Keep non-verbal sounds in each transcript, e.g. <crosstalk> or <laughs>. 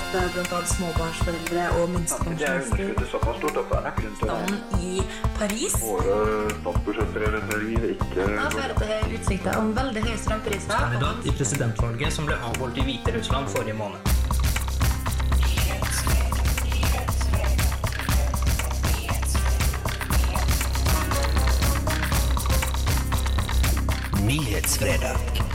at eh, bl.a. småbarnsforeldre og minstepensjonister er i Paris Våre statsbudsjetter ikke da utsikter om veldig høye strømpriser. kandidat i presidentvalget som ble avholdt i Hviterussland forrige måned. Nyhetsfredag.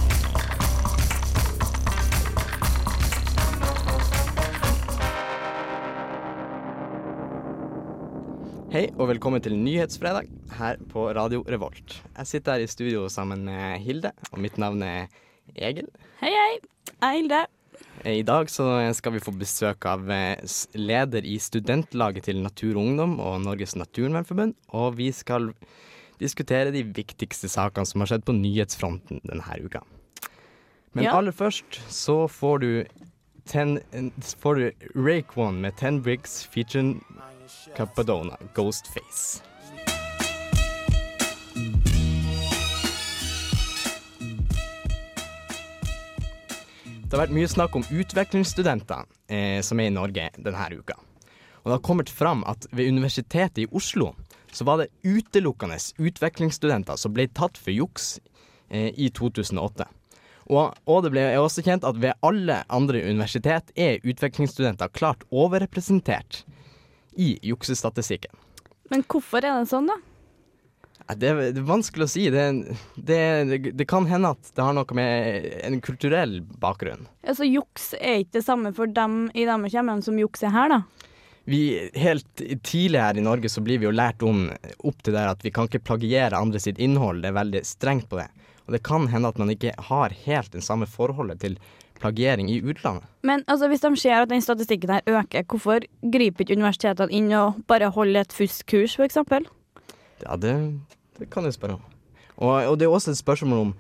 Hei og velkommen til Nyhetsfredag her på Radio Revolt. Jeg sitter her i studio sammen med Hilde, og mitt navn er Egil. Hei, hei. Jeg er Hilde. I dag så skal vi få besøk av eh, leder i studentlaget til Natur og Ungdom og Norges Naturvernforbund, og vi skal diskutere de viktigste sakene som har skjedd på nyhetsfronten denne uka. Men Ja. aller først så får du, ten, Rake One med Ten Bricks featuring Capadona, Ghostface. Det har vært mye snakk om utvekslingsstudenter eh, som er i Norge denne uka. Og det har kommet fram at ved Universitetet i Oslo så var det utelukkende utvekslingsstudenter som ble tatt for juks eh, i 2008. Og, og det ble også kjent at ved alle andre universitet er utvekslingsstudenter klart overrepresentert i juksestatistikken. Men hvorfor er det sånn, da? Det, er- det er vanskelig å si. Det, det, det, det kan hende at det har noe med en kulturell bakgrunn. Altså, Juks er ikke det samme for dem i deres hjemland som juks er her, da. Vi, helt tidlig her i Norge så blir vi jo lært om opp til der at vi kan ikke plagiere andre sitt innhold. Det er veldig strengt på det. Og det kan hende at man ikke har helt det samme forholdet til plagiering i utlandet. Men altså, hvis de ser at den statistikken her øker, hvorfor griper ikke universitetene inn og bare holder et fuskkurs, f.eks.? Ja, det, det kan du spørre om. Og, og det er også et spørsmål om,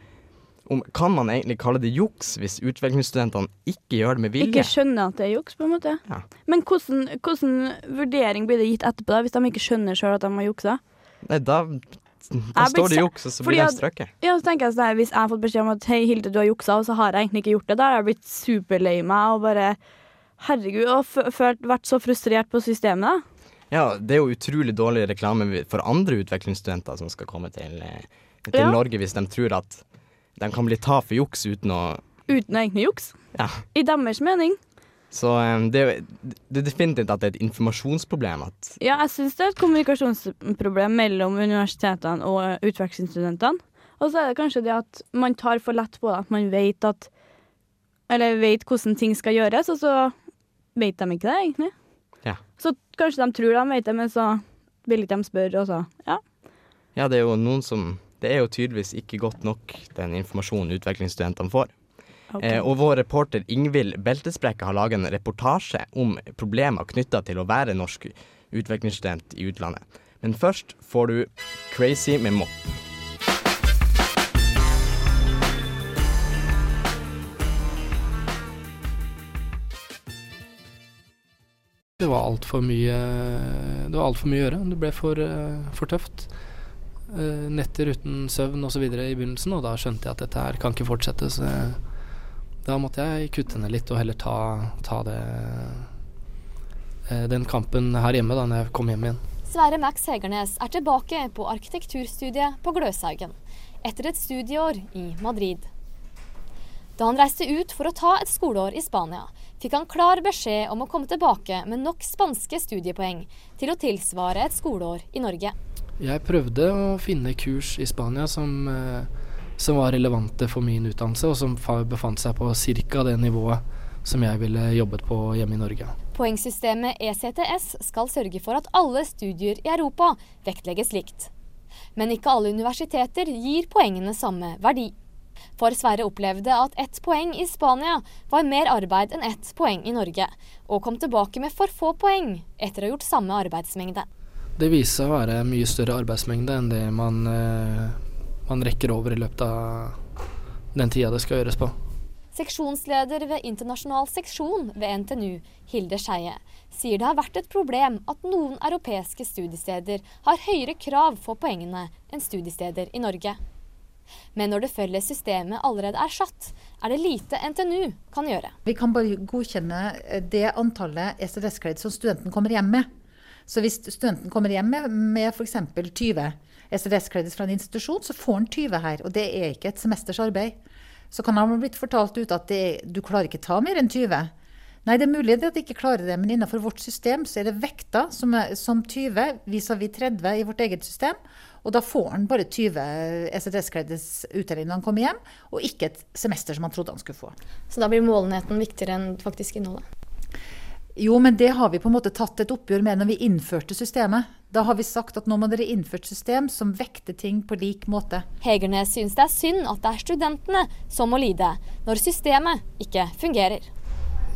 om kan man egentlig kalle det juks hvis utvekslingsstudentene ikke gjør det med vilje? Ikke skjønner at det er juks, på en måte. Ja. Men hvordan, hvordan vurdering blir det gitt etterpå, da, hvis de ikke skjønner sjøl at de har juksa? Nei, da, da står det juks, og så blir det strøket. Ja, så tenker jeg sånn Hvis jeg har fått beskjed om at hei, Hilde, du har juksa, og så har jeg egentlig ikke gjort det, da har jeg blitt superlei meg og bare Herregud, og vært så frustrert på systemet. da. Ja, det er jo utrolig dårlig reklame for andre utvekslingsstudenter som skal komme til, eh, til Ja. Norge, hvis de tror at de kan bli tatt for juks uten å Uten egentlig juks. Ja. I deres mening. Så eh, det det er definitivt at det er et informasjonsproblem. Ja, jeg syns det er et kommunikasjonsproblem mellom universitetene og utvekslingsstudentene. Og så er det kanskje det at man tar for lett på det, at man vet at Eller vet hvordan ting skal gjøres, og så vet de ikke det, egentlig. Ja. Så kanskje de tror de vet det, men så vil ikke de spørre, og så Ja. ja, det er jo noen som Det er jo tydeligvis ikke godt nok, den informasjonen utvekslingsstudentene får. Ok. Eh, og vår reporter Ingvild Beltesprekke har laget en reportasje om problemer knytta til å være norsk utviklingsstudent i utlandet. Men først får du Crazy med Mopp. Det var altfor mye Det var alt for mye å gjøre. Det ble for, eh, for tøft. Eh, Netter uten søvn osv. i begynnelsen, og da skjønte jeg at dette her kan ikke fortsette. Så jeg, da måtte jeg kutte ned litt og heller ta, ta det eh, den kampen her hjemme da når jeg kom hjem igjen. Sverre Max Hegernes er tilbake på arkitekturstudiet på Gløshaugen etter et studieår i Madrid. Da han reiste ut for å ta et skoleår i Spania, fikk han klar beskjed om å komme tilbake med nok spanske studiepoeng til å tilsvare et skoleår i Norge. Jeg prøvde å finne kurs i Spania som, eh, som var relevante for min utdannelse, og som befant seg på ca. det nivået som jeg ville jobbet på hjemme i Norge. Poengsystemet ECTS skal sørge for at alle studier i Europa vektlegges likt. Men ikke alle universiteter gir poengene samme verdi. For Sverre opplevde at ett poeng i Spania var mer arbeid enn ett poeng i Norge, og kom tilbake med for få poeng etter å ha gjort samme arbeidsmengde. Det viser seg å være mye større arbeidsmengde enn det man, eh, man rekker over i løpet av den tida det skal gjøres på. Seksjonsleder ved internasjonal seksjon ved NTNU, Hilde Skeie, sier det har vært et problem at noen europeiske studiesteder har høyere krav for poengene enn studiesteder i Norge. Men når det felles systemet allerede er satt, er det lite NTNU kan gjøre. Vi kan bare godkjenne eh, det antallet SRS-kreditt som studenten kommer hjem med. Så hvis studenten kommer hjem med, med f.eks. 20 SRS-kreditt fra en institusjon, så får han 20 her. Og det er ikke et semesters arbeid. Så kan han ha blitt fortalt ut at det, du klarer ikke ta mer enn 20. Nei, det er mulig at de ikke klarer det, men innenfor vårt system så er det vekta som, er, som 20 vis-à-vis 30 i vårt eget system. Og da får han bare 20 SRS-kredits uttelling når han kommer hjem, og ikke et semester som han trodde han skulle få. Så da blir målenheten viktigere enn faktisk innholdet? Jo, men det har vi på en måte tatt et oppgjør med når vi innførte systemet. Da har vi sagt at nå må dere innføre et system som vekter ting på lik måte. Hegernes synes det er synd at det er studentene som må lide, når systemet ikke fungerer.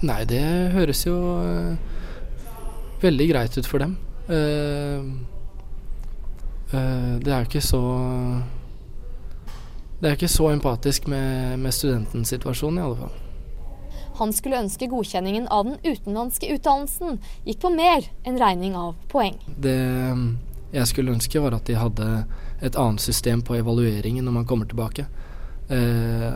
Nei, det høres jo øh, veldig greit ut for dem. Uh, uh, det er jo ikke så Det er ikke så empatisk med, med studentens situasjon, i alle fall. Han skulle ønske godkjenningen av den utenlandske utdannelsen gikk på mer enn regning av poeng. Det jeg skulle ønske, var at de hadde et annet system på evalueringen når man kommer tilbake. Eh,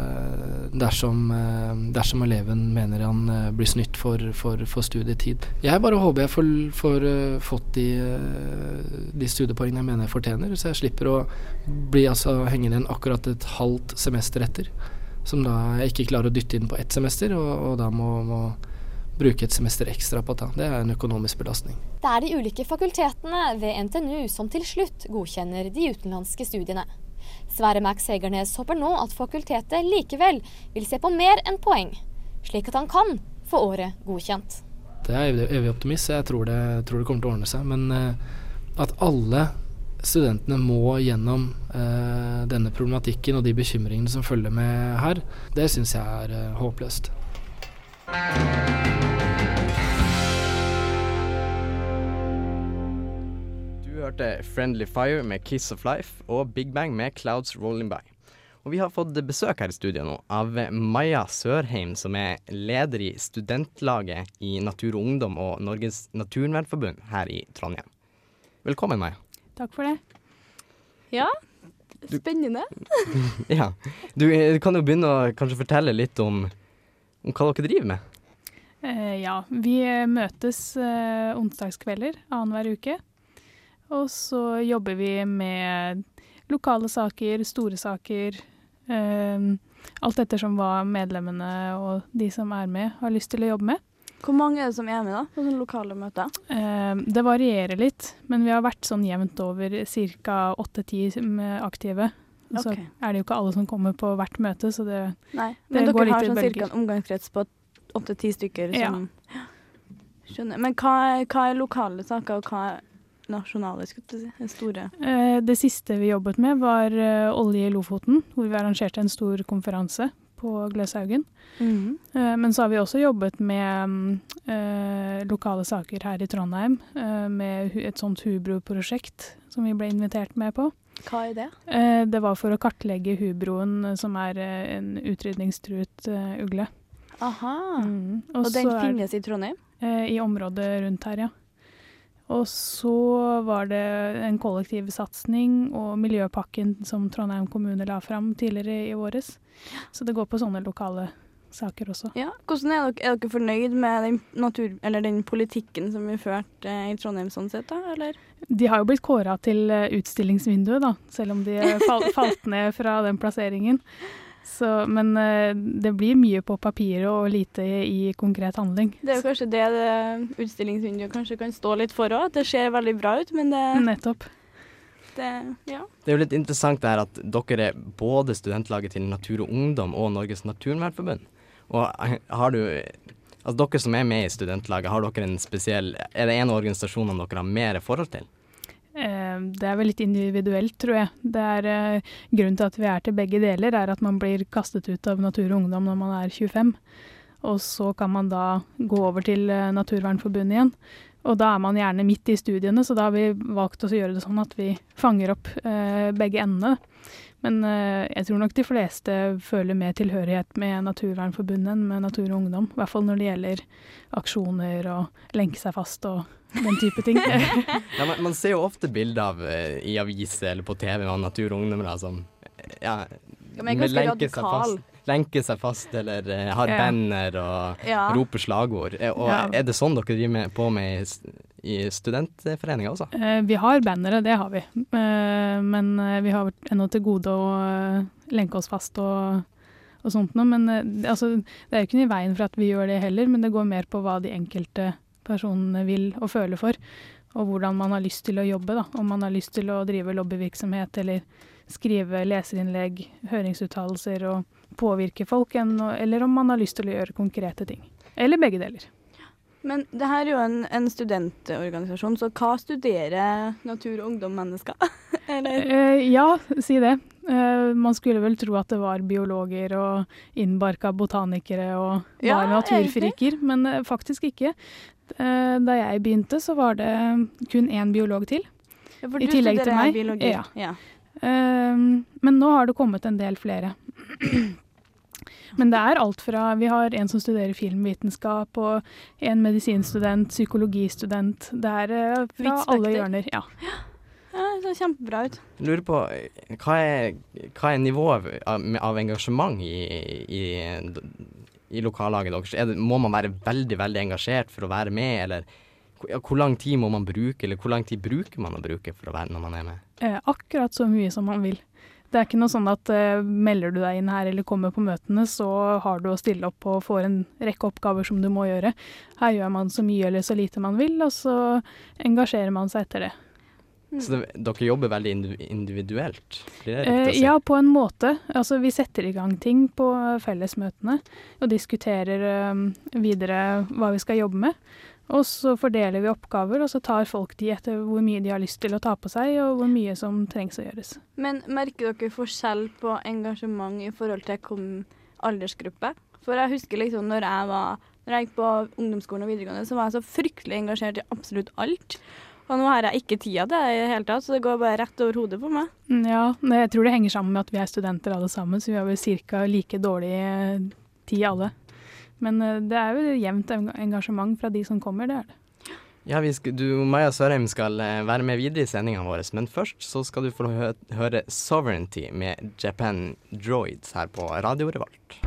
dersom, eh, dersom, eleven mener han eh, blir snytt for, for, for, studietid. Jeg bare håper jeg får, får uh, fått de, uh, de, studiepoengene jeg mener jeg fortjener, så jeg slipper å bli altså, hengende igjen akkurat et halvt semester etter som da jeg ikke klarer å dytte inn på ett semester, og, og da må, må, bruke et semester ekstra på det. Det er en økonomisk belastning. Det er de ulike fakultetene ved NTNU som til slutt godkjenner de utenlandske studiene. Sverre Max Hegernes håper nå at fakultetet likevel vil se på mer enn poeng, slik at han kan få året godkjent. Det er evig, optimist, så jeg tror det, tror det, kommer til å ordne seg. Men uh, at alle studentene må gjennom eh, denne problematikken og de bekymringene som følger med her, det syns jeg er eh, håpløst. Du hørte Friendly Fire med Kiss of Life og Big Bang med Clouds Rolling By. Og vi har fått besøk her i studio nå av Maja Sørheim, som er leder i studentlaget i Natur og Ungdom og Norges Naturvernforbund her i Trondheim. Velkommen, Maja. Takk for det. Ja, spennende. <laughs> ja. Du, du, kan jo begynne å kanskje fortelle litt om, om hva dere driver med. Eh, ja, vi møtes eh, onsdagskvelder annenhver uke. Og så jobber vi med lokale saker, store saker. Eh, alt ettersom hva medlemmene og de som er med, har lyst til å jobbe med. Hvor mange er det som er med da, på sånne lokale møter? Eh, det varierer litt, men vi har vært sånn jevnt over ca. åtte-ti aktive. Okay. Så er det jo ikke alle som kommer på hvert møte, så det, Nei, men dere har sånn ca. en omgangskrets på åtte-ti stykker som ja. Skjønner. Men hva hva er, lokale saker, og hva er nasjonale, skulle du si? Store? Eh, det siste vi jobbet med, var uh, olje i Lofoten, hvor vi arrangerte en stor konferanse på Gløshaugen. Mm. Men så har vi også jobbet med uh, lokale saker her i Trondheim, uh, med et sånt Hubro-prosjekt som vi ble invitert med på. Hva er det? det var for å kartlegge hubroen, som er en utrydningstruet ugle. Aha. Mm. Og, og den finnes i Trondheim? I området rundt her, ja. Og så var det en kollektiv satsing og miljøpakken som Trondheim kommune la fram tidligere i våres. Så det går på sånne lokale saker også. Ja, Hvordan er dere, er dere fornøyd med den, natur, den, politikken som vi førte i Trondheim sånn sett, da? Eller? De har jo blitt kåra til eh, utstillingsvinduet, da, selv om de fal falt ned fra den plasseringen. Så, men uh, det blir mye på papiret og lite i, konkret handling. Det er jo kanskje det, det utstillingsvinduet kanskje kan stå litt for òg. Det ser veldig bra ut, men det Nettopp. Det, ja. det er jo litt interessant det her at dere er både studentlaget til Natur og Ungdom og Norges Naturvernforbund. Og eh, har du Altså dere som er med i studentlaget, har dere en spesiell Er det en av organisasjonene dere har mer forhold til? Eh, det er vel litt individuelt, tror jeg. Det er uh, Grunnen til at vi er til begge deler, er at man blir kastet ut av Natur og Ungdom når man er 25. Og så kan man da gå over til uh, Naturvernforbundet igjen. Og da er man gjerne midt i studiene, så da har vi valgt å gjøre det sånn at vi fanger opp begge endene. Men jeg tror nok de fleste føler mer tilhørighet med Naturvernforbundet enn med Natur og Ungdom. I hvert fall når det gjelder aksjoner og lenke seg fast og den type ting. <laughs> ja, <laughs> man, man, ser jo ofte bilder av uh, i aviser eller på TV av natur og ungdommer som ja, Ja, ganske lenker seg fast, lenker seg fast eller uh, har Ja. banner og Ja. roper slagord. Eh, Og Ja. er det sånn dere driver med, på med i, i studentforeninga også? Uh, vi har bannere, det har vi. Uh, men eh, vi har ennå til gode å eh, lenke oss fast og, og sånt noe. Men eh, det- altså, det er jo ikke noe i veien for at vi gjør det heller, men det går mer på hva de enkelte personene vil og føler for. Og hvordan man har lyst til å jobbe. Da. Om man har lyst til å drive lobbyvirksomhet eller skrive leserinnlegg, høringsuttalelser og påvirke folk, eller om man har lyst til å gjøre konkrete ting. Eller begge deler. Men det her er jo en, en studentorganisasjon, så hva studerer natur- og ungdommennesker? <laughs> Eller? Eh, ja, si det. Eh, man skulle vel tro at det var biologer og innbarka botanikere og Ja, bare naturfriker, men eh, faktisk ikke. Eh, da jeg begynte, så var det kun én biolog til. Ja, for I du tillegg til meg, Biologi. ja. ja. Eh, men nå har det kommet en del flere. <clears throat> Men det er alt fra Vi har en som studerer filmvitenskap, og en medisinstudent, psykologistudent. Det er eh, fra alle hjørner. Ja. ja, det ser kjempebra ut. Jeg lurer på hva er, hva er nivået av, av engasjement i, i, i lokallaget deres? Er det, må man være veldig, veldig engasjert for å være med, eller ja, hvor lang tid må man bruke, eller hvor lang tid bruker man å bruke for å være når man er med? Eh, akkurat så mye som man vil. Det er ikke noe sånn at eh, melder du deg inn her eller kommer på møtene, så har du å stille opp og får en rekke oppgaver som du må gjøre. Her gjør man så mye eller så lite man vil, og så engasjerer man seg etter det. Så det, dere jobber veldig individuelt? Blir det Eh, riktig å si? ja, på en måte. Altså, vi setter i gang ting på fellesmøtene og diskuterer um, videre hva vi skal jobbe med. Og så fordeler vi oppgaver, og så tar folk de etter hvor mye de har lyst til å ta på seg, og hvor mye som trengs å gjøres. Men merker dere forskjell på engasjement i forhold til kom aldersgruppe? For jeg husker liksom når jeg var Når jeg gikk på ungdomsskolen og videregående, så var jeg så fryktelig engasjert i absolutt alt. Og nå har jeg ikke tida til det i det hele tatt, så det går bare rett over hodet på meg. Mm, Ja, jeg tror det henger sammen med at vi er studenter alle sammen, så vi har vel ca. like dårlig eh, tid alle. Men eh, det er jo jevnt engasjement fra de som kommer, det er det. Ja, vi skal, du, Maja Sørheim skal eh, være med videre i sendinga vår, men først så skal du få høre 'Sovereignty' med Japan Droids her på Radio Revolt.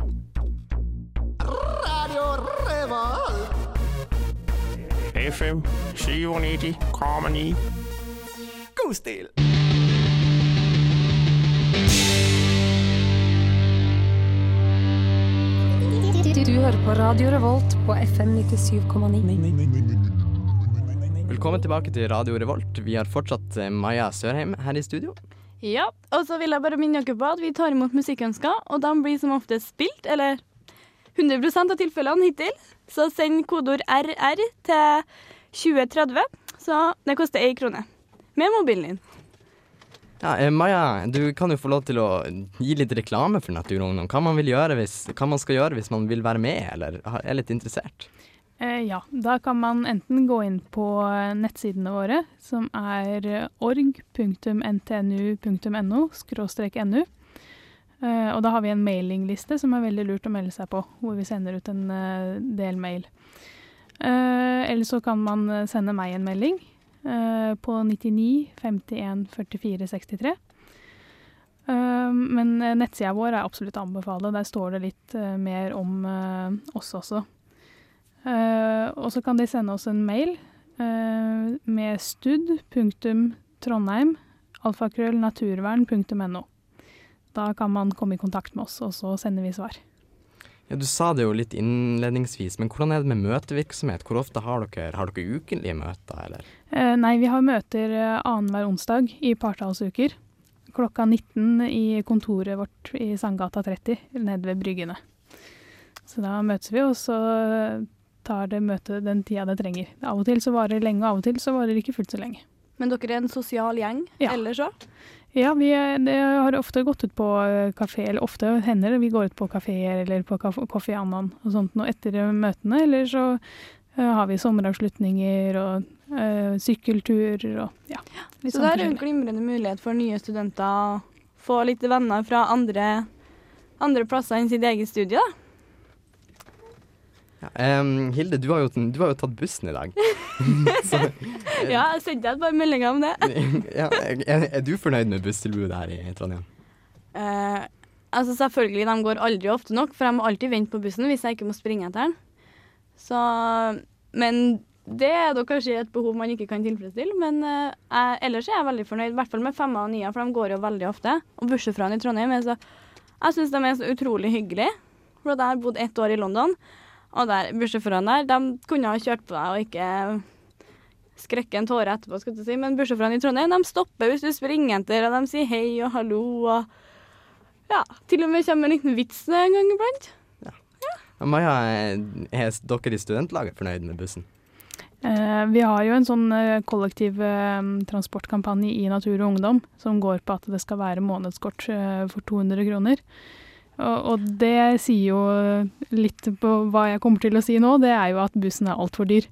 FM 97,9. God stil! Du hører på Radio Revolt på FM 97,9. Velkommen tilbake til Radio Revolt. Vi har fortsatt eh, Maja Sørheim her i studio. Ja, og så vil jeg bare minne dere på at vi tar imot musikkønsker, og de blir som ofte spilt, eller 100 av tilfellene hittil. Så send kodeord RR til 2030, så det koster ei krone. Med mobilen din. Ja, eh, Maja, du kan jo få lov til å gi litt reklame for Natur og Ungdom. Hva man, vil gjøre hvis, hva man skal gjøre hvis man vil være med, eller er litt interessert. Eh, ja, da kan man enten gå inn på nettsidene våre, som er org.ntnu.no, skråstrek nu. Eh, og da har vi en mailingliste som er veldig lurt å melde seg på, hvor vi sender ut en eh, del mail. Eh, eller så kan man sende meg en melding på 99 51 44 63. Eh, men nettsida vår er absolutt å anbefale. Der står det litt mer om oss også. Og så kan de sende oss en mail med stud.trondheim. Da kan man komme i kontakt med oss, og så sender vi svar. Ja, Du sa det jo litt innledningsvis, men hvordan er det med møtevirksomhet? Hvor ofte har dere, har dere ukenlige møter, eller? Eh, nei, vi har møter eh, annenhver onsdag i partallsuker. Klokka 19 i kontoret vårt i Sandgata 30, nede ved Bryggene. Så da møtes vi, og så tar det møtet den tida det trenger. Av og til så varer det lenge, og av og til så varer det ikke fullt så lenge. Men dere er en sosial gjeng Ja. ellers òg? Ja, vi det har ofte gått ut på eh, kafé, eller ofte hender det vi går ut på kafeer eller på kaf- Annan og sånt nå etter møtene. Eller så eh, har vi sommeravslutninger og eh, sykkelturer og ja. Så sånn det er en glimrende mulighet for nye studenter å få litt venner fra andre, andre plasser enn sitt eget studie. da. Ja, um, Hilde, du har, jo, du har jo tatt bussen i dag. <laughs> Så, Ja, jeg sendte et par meldinger om det. ja, er, er du fornøyd med busstilbudet her i Trondheim? Uh, altså selvfølgelig, de går aldri ofte nok, for jeg må alltid vente på bussen hvis jeg ikke må springe etter den. Så Men det er da kanskje et behov man ikke kan tilfredsstille. Men uh, jeg, ellers er jeg veldig fornøyd, i hvert fall med femmer og nier, for de går jo veldig ofte. Og bussjåførene i Trondheim er så Jeg syns de er så utrolig hyggelige. For jeg har bodd ett år i London, og der bussjåførene der, de kunne ha kjørt på deg og ikke skrekke en tåre etterpå, skal du si. Men bussjåførene i Trondheim de stopper hvis du springer etter, og de sier hei og hallo og Ja, til og med kommer en liten vits en gang iblant. Maja, er dere i studentlaget fornøyd med bussen? Eh, vi har jo en sånn eh, kollektiv eh, transportkampanje i Natur og Ungdom som går på at det skal være månedskort eh, for 200 kroner. Og, og det sier jo litt på hva jeg kommer til å si nå, det er jo at bussen er altfor dyr.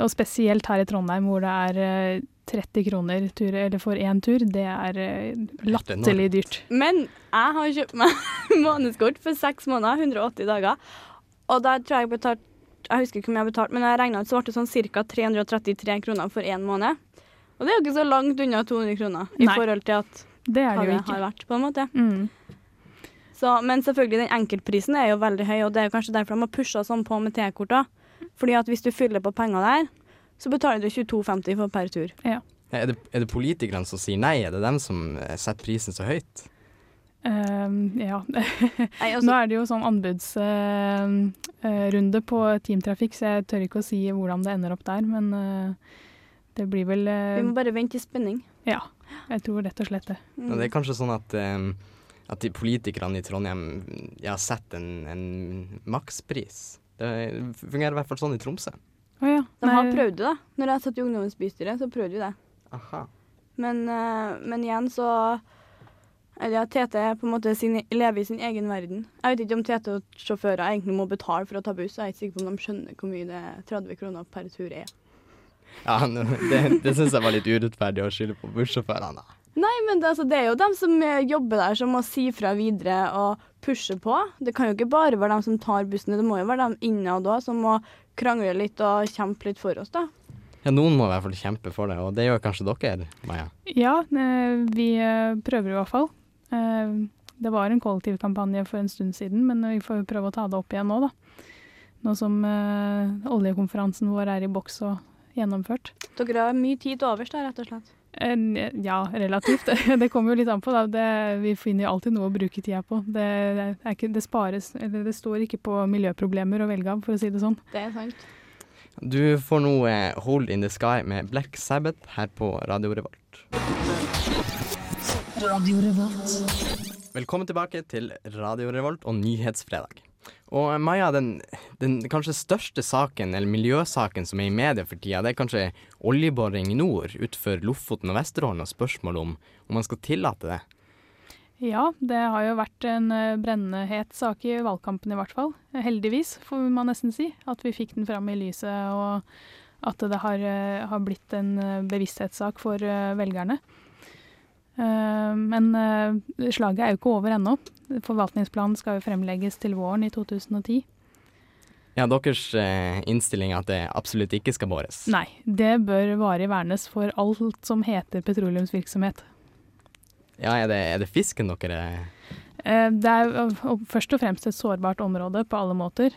Og spesielt her i Trondheim hvor det er eh, 30 kroner tur, eller for én tur. Det er eh, latterlig dyrt. Men jeg har kjøpt meg <laughs> månedskort for seks måneder, 180 dager. Og da tror jeg jeg betalte Jeg husker ikke om jeg jeg betalte, men jeg regna ut så ble det sånn ca. 333 kroner for én måned. Og det er jo ikke så langt unna 200 kroner i Nei, forhold til at Det er det jo det ikke. har vært, på en måte. Mm. Så, men selvfølgelig, den enkeltprisen er jo veldig høy, og det er jo kanskje derfor de har pusha sånn på med T-kort. Fordi at hvis du fyller på penger der, så betaler du 22,50 for per tur. Er det, er det politikerne som sier nei? Er det dem som eh, setter prisen så høyt? Ehm, ja. <laughs> altså- Nå er det jo sånn anbudsrunde på teamtrafikk, så jeg tør ikke å si hvordan det ender opp der. Men uh, det blir vel eh, Vi må bare vente i spenning. Ja, jeg tror rett og slett det. Ja, det er kanskje sånn at, eh, at de politikerne i Trondheim ja, setter en, en makspris. Det fungerer i hvert fall sånn i Tromsø. Oh, ja. De har prøvd det, da. Når jeg satt i ungdommens bystyre, så prøvde vi det. Aha. Men, eh, men igjen så eller ja, at TT på en måte sin, lever i sin egen verden. Jeg vet ikke om Tete og sjåfører egentlig må betale for å ta buss. Jeg er ikke sikker på om de skjønner hvor mye det 30 kroner per tur er. Ja, det, det syns jeg var litt urettferdig å skylde på bussjåførene. Nei, men det, altså, det er jo dem som eh, jobber der som må si fra videre og pushe på. Det kan jo ikke bare være dem som tar bussen, det må jo være dem innad òg som må krangle litt og kjempe litt for oss, da. Ja, noen må i hvert fall kjempe for det, og det gjør kanskje dere, Maja. Ja, vi eh, prøver i hvert fall. Eh, Det var en kollektivkampanje for en stund siden, men vi får prøve å ta det opp igjen nå, da. Nå som oljekonferansen vår er i boks og gjennomført. Dere har mye tid til overs da, rett og slett. Ja, relativt. <laughs> Det kommer jo litt an på. Da. Det, vi finner jo alltid noe å bruke tida på. Det, er ikke, det spares Eller det står ikke på miljøproblemer å velge av, for å si det sånn. Det er sant. Du får nå eh, Hold in the Sky med Black Sabbath her på Radio Revolt. Velkommen tilbake til Radio Revolt og Nyhetsfredag. Og Maja, den, den kanskje største saken, eller miljøsaken som er i media for tida, det er kanskje oljeboring i nord utenfor Lofoten og Vesterålen, og spørsmålet om, om man skal tillate det. Ja, det har jo vært en eh, brennende het sak i valgkampen i hvert fall. Heldigvis, får man nesten si. At vi fikk den fram i lyset, og at det har, eh, har blitt en eh, bevissthetssak for velgerne. Eh, Men eh, slaget er jo ikke over ennå. Forvaltningsplanen skal jo fremlegges til våren i 2010. Ja, deres eh, innstilling er at det absolutt ikke skal bores. Nei, det bør varig vernes for alt som heter petroleumsvirksomhet. Ja, er det, er det fisken dere Det er først og fremst et sårbart område på alle måter,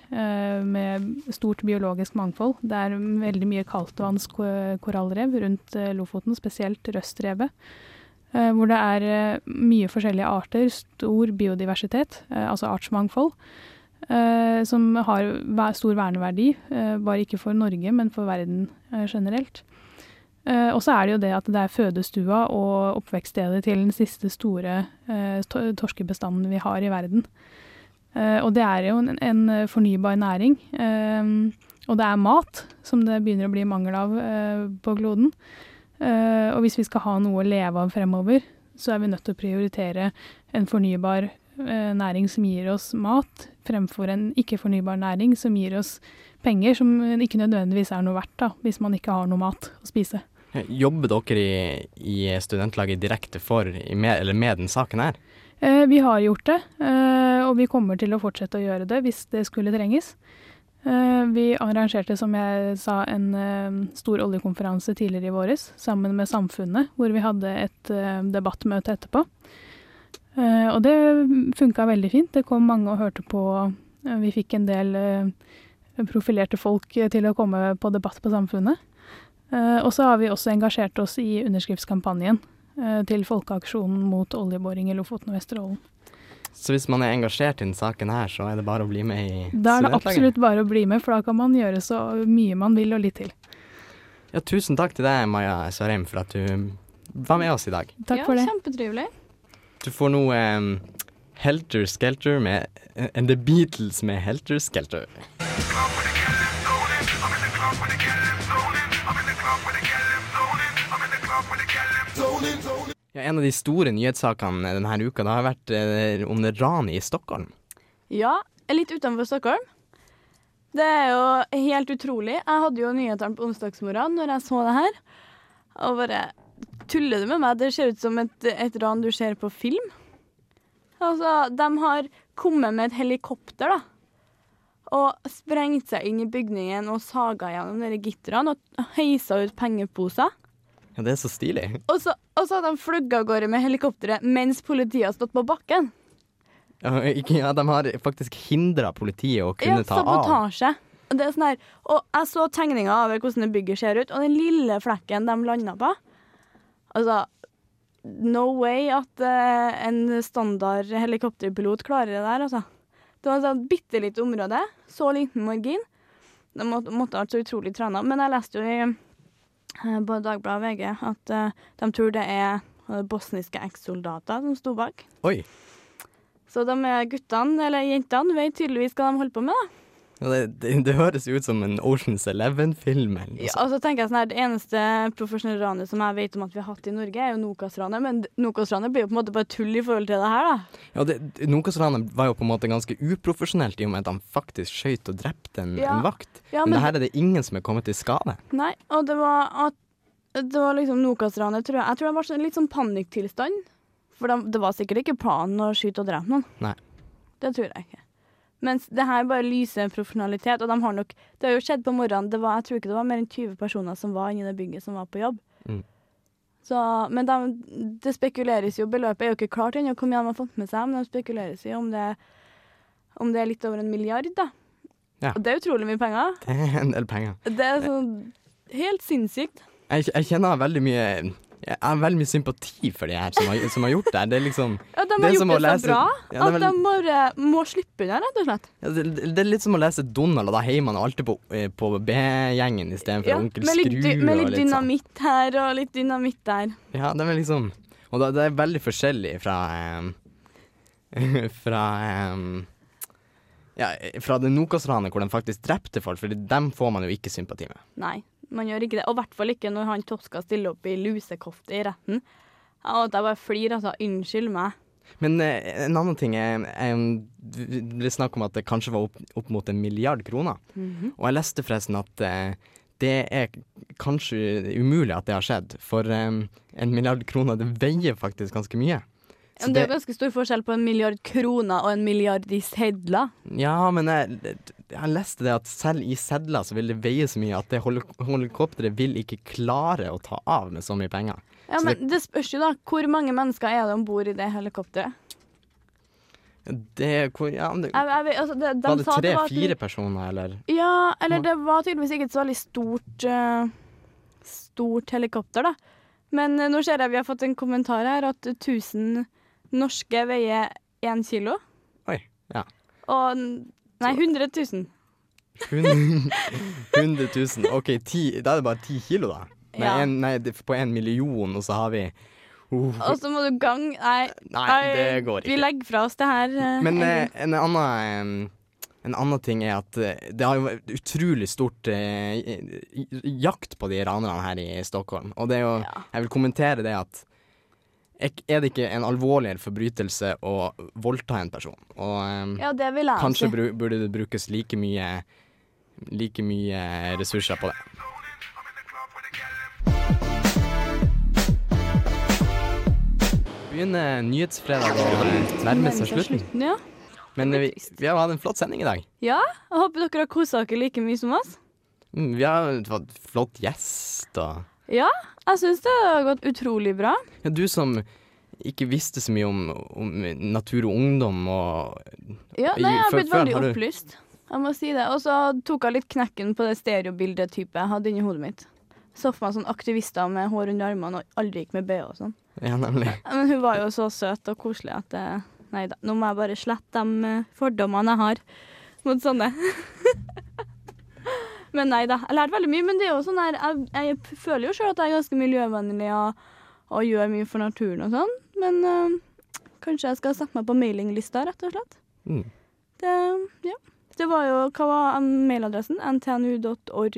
med stort biologisk mangfold. Det er veldig mye kaldtvannskorallrev rundt Lofoten, spesielt Røstrevet. Eh, Hvor det er eh, mye forskjellige arter, stor biodiversitet, eh, altså artsmangfold. Som har stor verneverdi, bare ikke for Norge, men for verden generelt. Og så er det jo det at det er fødestua og oppvekststedet til den siste store torskebestanden vi har i verden. Og det er jo en, fornybar næring. og det er mat, som det begynner å bli mangel av på kloden. Eh, og hvis vi skal ha noe å leve av fremover, så er vi nødt til å prioritere en fornybar eh, næring som gir oss mat, fremfor en ikke-fornybar næring som gir oss penger som ikke nødvendigvis er noe verdt, da, hvis man ikke har noe mat å spise. Jobber dere i, i studentlaget direkte for, i med, eller med den saken her? Eh, vi har gjort det, eh, og vi kommer til å fortsette å gjøre det hvis det skulle trenges. Eh, vi arrangerte, som jeg sa, en eh, stor oljekonferanse tidligere i våres sammen med Samfunnet, hvor vi hadde et eh, debattmøte etterpå. Og det funka veldig fint. Det kom mange og hørte på. Vi fikk en del profilerte folk til å komme på debatt på Samfunnet. Og så har vi også engasjert oss i underskriftskampanjen til Folkeaksjonen mot oljeboring i Lofoten og Vesterålen. Så hvis man er engasjert i denne saken her, så er det bare å bli med i Da er det absolutt bare å bli med, for da kan man gjøre så mye man vil og litt til. Ja, tusen takk til deg, Maja Sørheim, for at du var med oss i dag. Takk ja, for det. Kjempetrivelig. Du får nå um, Helter Skelter med And The Beatles med Helter Skelter. Ja, en av de store nyhetssakene denne uka det har vært eh, om det ranet i Stockholm. Ja, litt utenfor Stockholm. Det er jo helt utrolig. Jeg hadde jo nyhetene på onsdagsmorgen når jeg så det her. Og bare Tuller du med meg? Det ser ut som et, et ran du ser på film. Altså, de har kommet med et helikopter, da. Og sprengt seg inn i bygningen og saga gjennom de gitterne og heisa ut pengeposer. Ja, det er så stilig. Og så, og så har de fløyet av gårde med helikopteret mens politiet har stått på bakken. Ja, ikke, ja, de har faktisk hindra politiet å kunne ja, ta av. sabotasje. Og Det er sånn her, og jeg så tegninga over hvordan det bygget ser ut, og den lille flekken de landa på Altså, no way at uh, en standard helikopterpilot klarer det der, altså. Det var et bitte lite område, så liten margin. De måtte, måtte så utrolig trena. Men jeg leste jo i eh, på Dagbladet og VG at eh, de tror det er eh, bosniske ekssoldater som sto bak. Oi. Så de guttene, eller jentene, vet tydeligvis hva de holder på med, da. Det, det, det høres jo ut som en Oceans Eleven-film. Ja, og så tenker jeg sånn her, Det eneste profesjonelle ranet som jeg vet om at vi har hatt i Norge, er jo Nokas-ranet. Men Nokas-ranet blir jo på en måte bare tull i forhold til det her, da. Ja, det, Nokas-ranet var jo på en måte ganske uprofesjonelt i og med at han faktisk skjøt og drepte en, Ja. en vakt. Ja, men, men- det her er det ingen som er kommet til skade. Nei, og det var at det var liksom Nokas-ranet, tror jeg. Jeg tror det var sånn, litt sånn panikktilstand. For de, det var sikkert ikke planen å skyte og drepe noen. Nei. Det tror jeg ikke. Mens det her bare lyser en profesjonalitet, og de har nok Det har jo skjedd på morgenen. Det var, jeg tror ikke det var mer enn 20 personer som var inni det bygget som var på jobb. Mm. Så, men de, det spekuleres jo, beløpet er jo ikke klart ennå hvor mye de har fått med seg, men det spekuleres jo om det, om det er litt over en milliard, da. Ja. Og det er utrolig mye penger. Det er en del penger. Det er sånn helt sinnssykt. Jeg, jeg kjenner veldig mye jeg har veldig mye sympati for de her som har, som har gjort det. Det er liksom Ja, De har det gjort det så lese- bra Ja, at de bare må slippe unna, rett og slett. ja, det, det er litt som å lese Donald, og da heier man alltid på, eh, på B-gjengen istedenfor Ja, Onkel med litt, Skru. med litt litt sånn. dynamitt her og litt dynamitt der. Ja, det er liksom Og da, det er veldig forskjellig fra um, <laughs> Fra um, Ja, fra det Nokas-ranet hvor de faktisk drepte folk, for dem får man jo ikke sympati med. Nei, man gjør ikke det. Og i hvert fall ikke når han Toska stiller opp i lusekofte i retten. Og at jeg bare flirer, altså. Unnskyld meg. Men eh, en annen ting er, eh, Det ble snakk om at det kanskje var opp, opp mot en milliard kroner. Mhm. Og jeg leste forresten at eh, det er kanskje umulig at det har skjedd, for eh, en milliard kroner det veier faktisk ganske mye. Så Men det er jo ganske stor forskjell på en milliard kroner og en milliard i sedler. Ja, men jeg, jeg leste det at selv i sedler så vil det veie så mye at det heli- helikopteret vil ikke klare å ta av med så mye penger. Ja, Så men det spørs jo, da. Hvor mange mennesker er det om bord i det helikopteret? Det, hvor, ja, det, Jeg, jeg, altså, det, de var det det tre-fire personer, eller? Ja, eller det var tydeligvis ikke et så veldig stort uh, Stort helikopter, da. Men uh, nå ser jeg vi har fått en kommentar her at 1000 norske veier én kilo. Oi, ja. Og Nei, 100 000. 100 000. OK, 10, da er det bare ti kilo, da. Nei, Ja. en, nei det, på en million, og så har vi uh, Og så må du gang Nei, Nei, det går Vi legger fra oss det her. eh, Men eh, en annen eh, en annen ting er at eh, det har jo vært utrolig stort eh, jakt på de ranerne her i Stockholm. Og det er jo Jeg vil kommentere det at er det ikke en alvorligere forbrytelse å voldta en person? Og eh, Ja, det vil jeg kanskje bru, burde det brukes like mye Like mye ressurser på det. Begynner nyhetsfredag å nærme seg slutten. Ja. Men vi, vi har hatt en flott sending i dag. ja. Jeg håper dere har kosa dere like mye som oss. Mm, Vi har fått flott gjest og Ja, jeg syns det har gått utrolig bra. ja, Du som ikke visste så mye om, om natur og ungdom og Ja, nei, jeg har blitt veldig har du- opplyst. Jeg må si det. Og så tok jeg litt knekken på det stereobildetypet jeg hadde inni hodet mitt. Så for meg sånn aktivister med hår under armene og aldri gikk med BH og sånn. Ja, nemlig. Men hun var jo så søt og koselig at det, Nei da, nå må jeg bare slette de eh, fordommene jeg har mot sånne. <laughs> men nei da, jeg lærte veldig mye. Men det er jo sånn der, jeg, jeg føler jo sjøl at jeg er ganske miljøvennlig og, og gjør mye for naturen og sånn. Men øh, kanskje jeg skal sette meg på mailinglista, rett og slett. Mm. Det, ja. Det var jo Hva var mailadressen? ntnu.org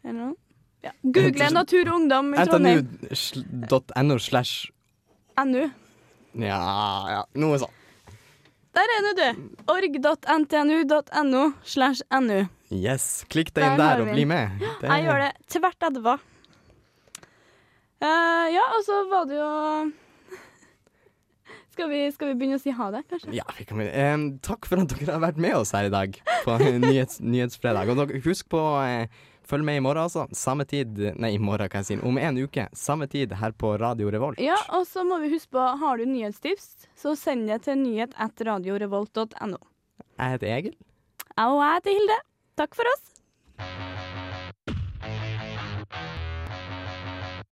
eller noe? Ja. Google natur og ungdom i Trondheim. ntnu.no slash NU. Ja, ja, noe sånt. Der er nå du. org.ntnu.no slash nu. Yes. Klikk deg inn Der der og bli med. Jeg gjør det tvert etterpå. Uh, ja, og så var det jo <laughs> skal vi, skal vi begynne å si ha det, kanskje? Ja, vi kan, eh, takk for at dere har vært med oss her i dag på <laughs> nyhets, Nyhetsfredag. Og dere, husk på eh, følg med i morgen, altså. Samme tid Nei, i morgen, kan jeg si. Om en uke. Samme tid her på Radio Revolt. Ja, og så må vi huske på, har du nyhetstips, så send det til nyhet at radiorevolt.no. Jeg heter Egil. Og jeg heter Hilde. Takk for oss.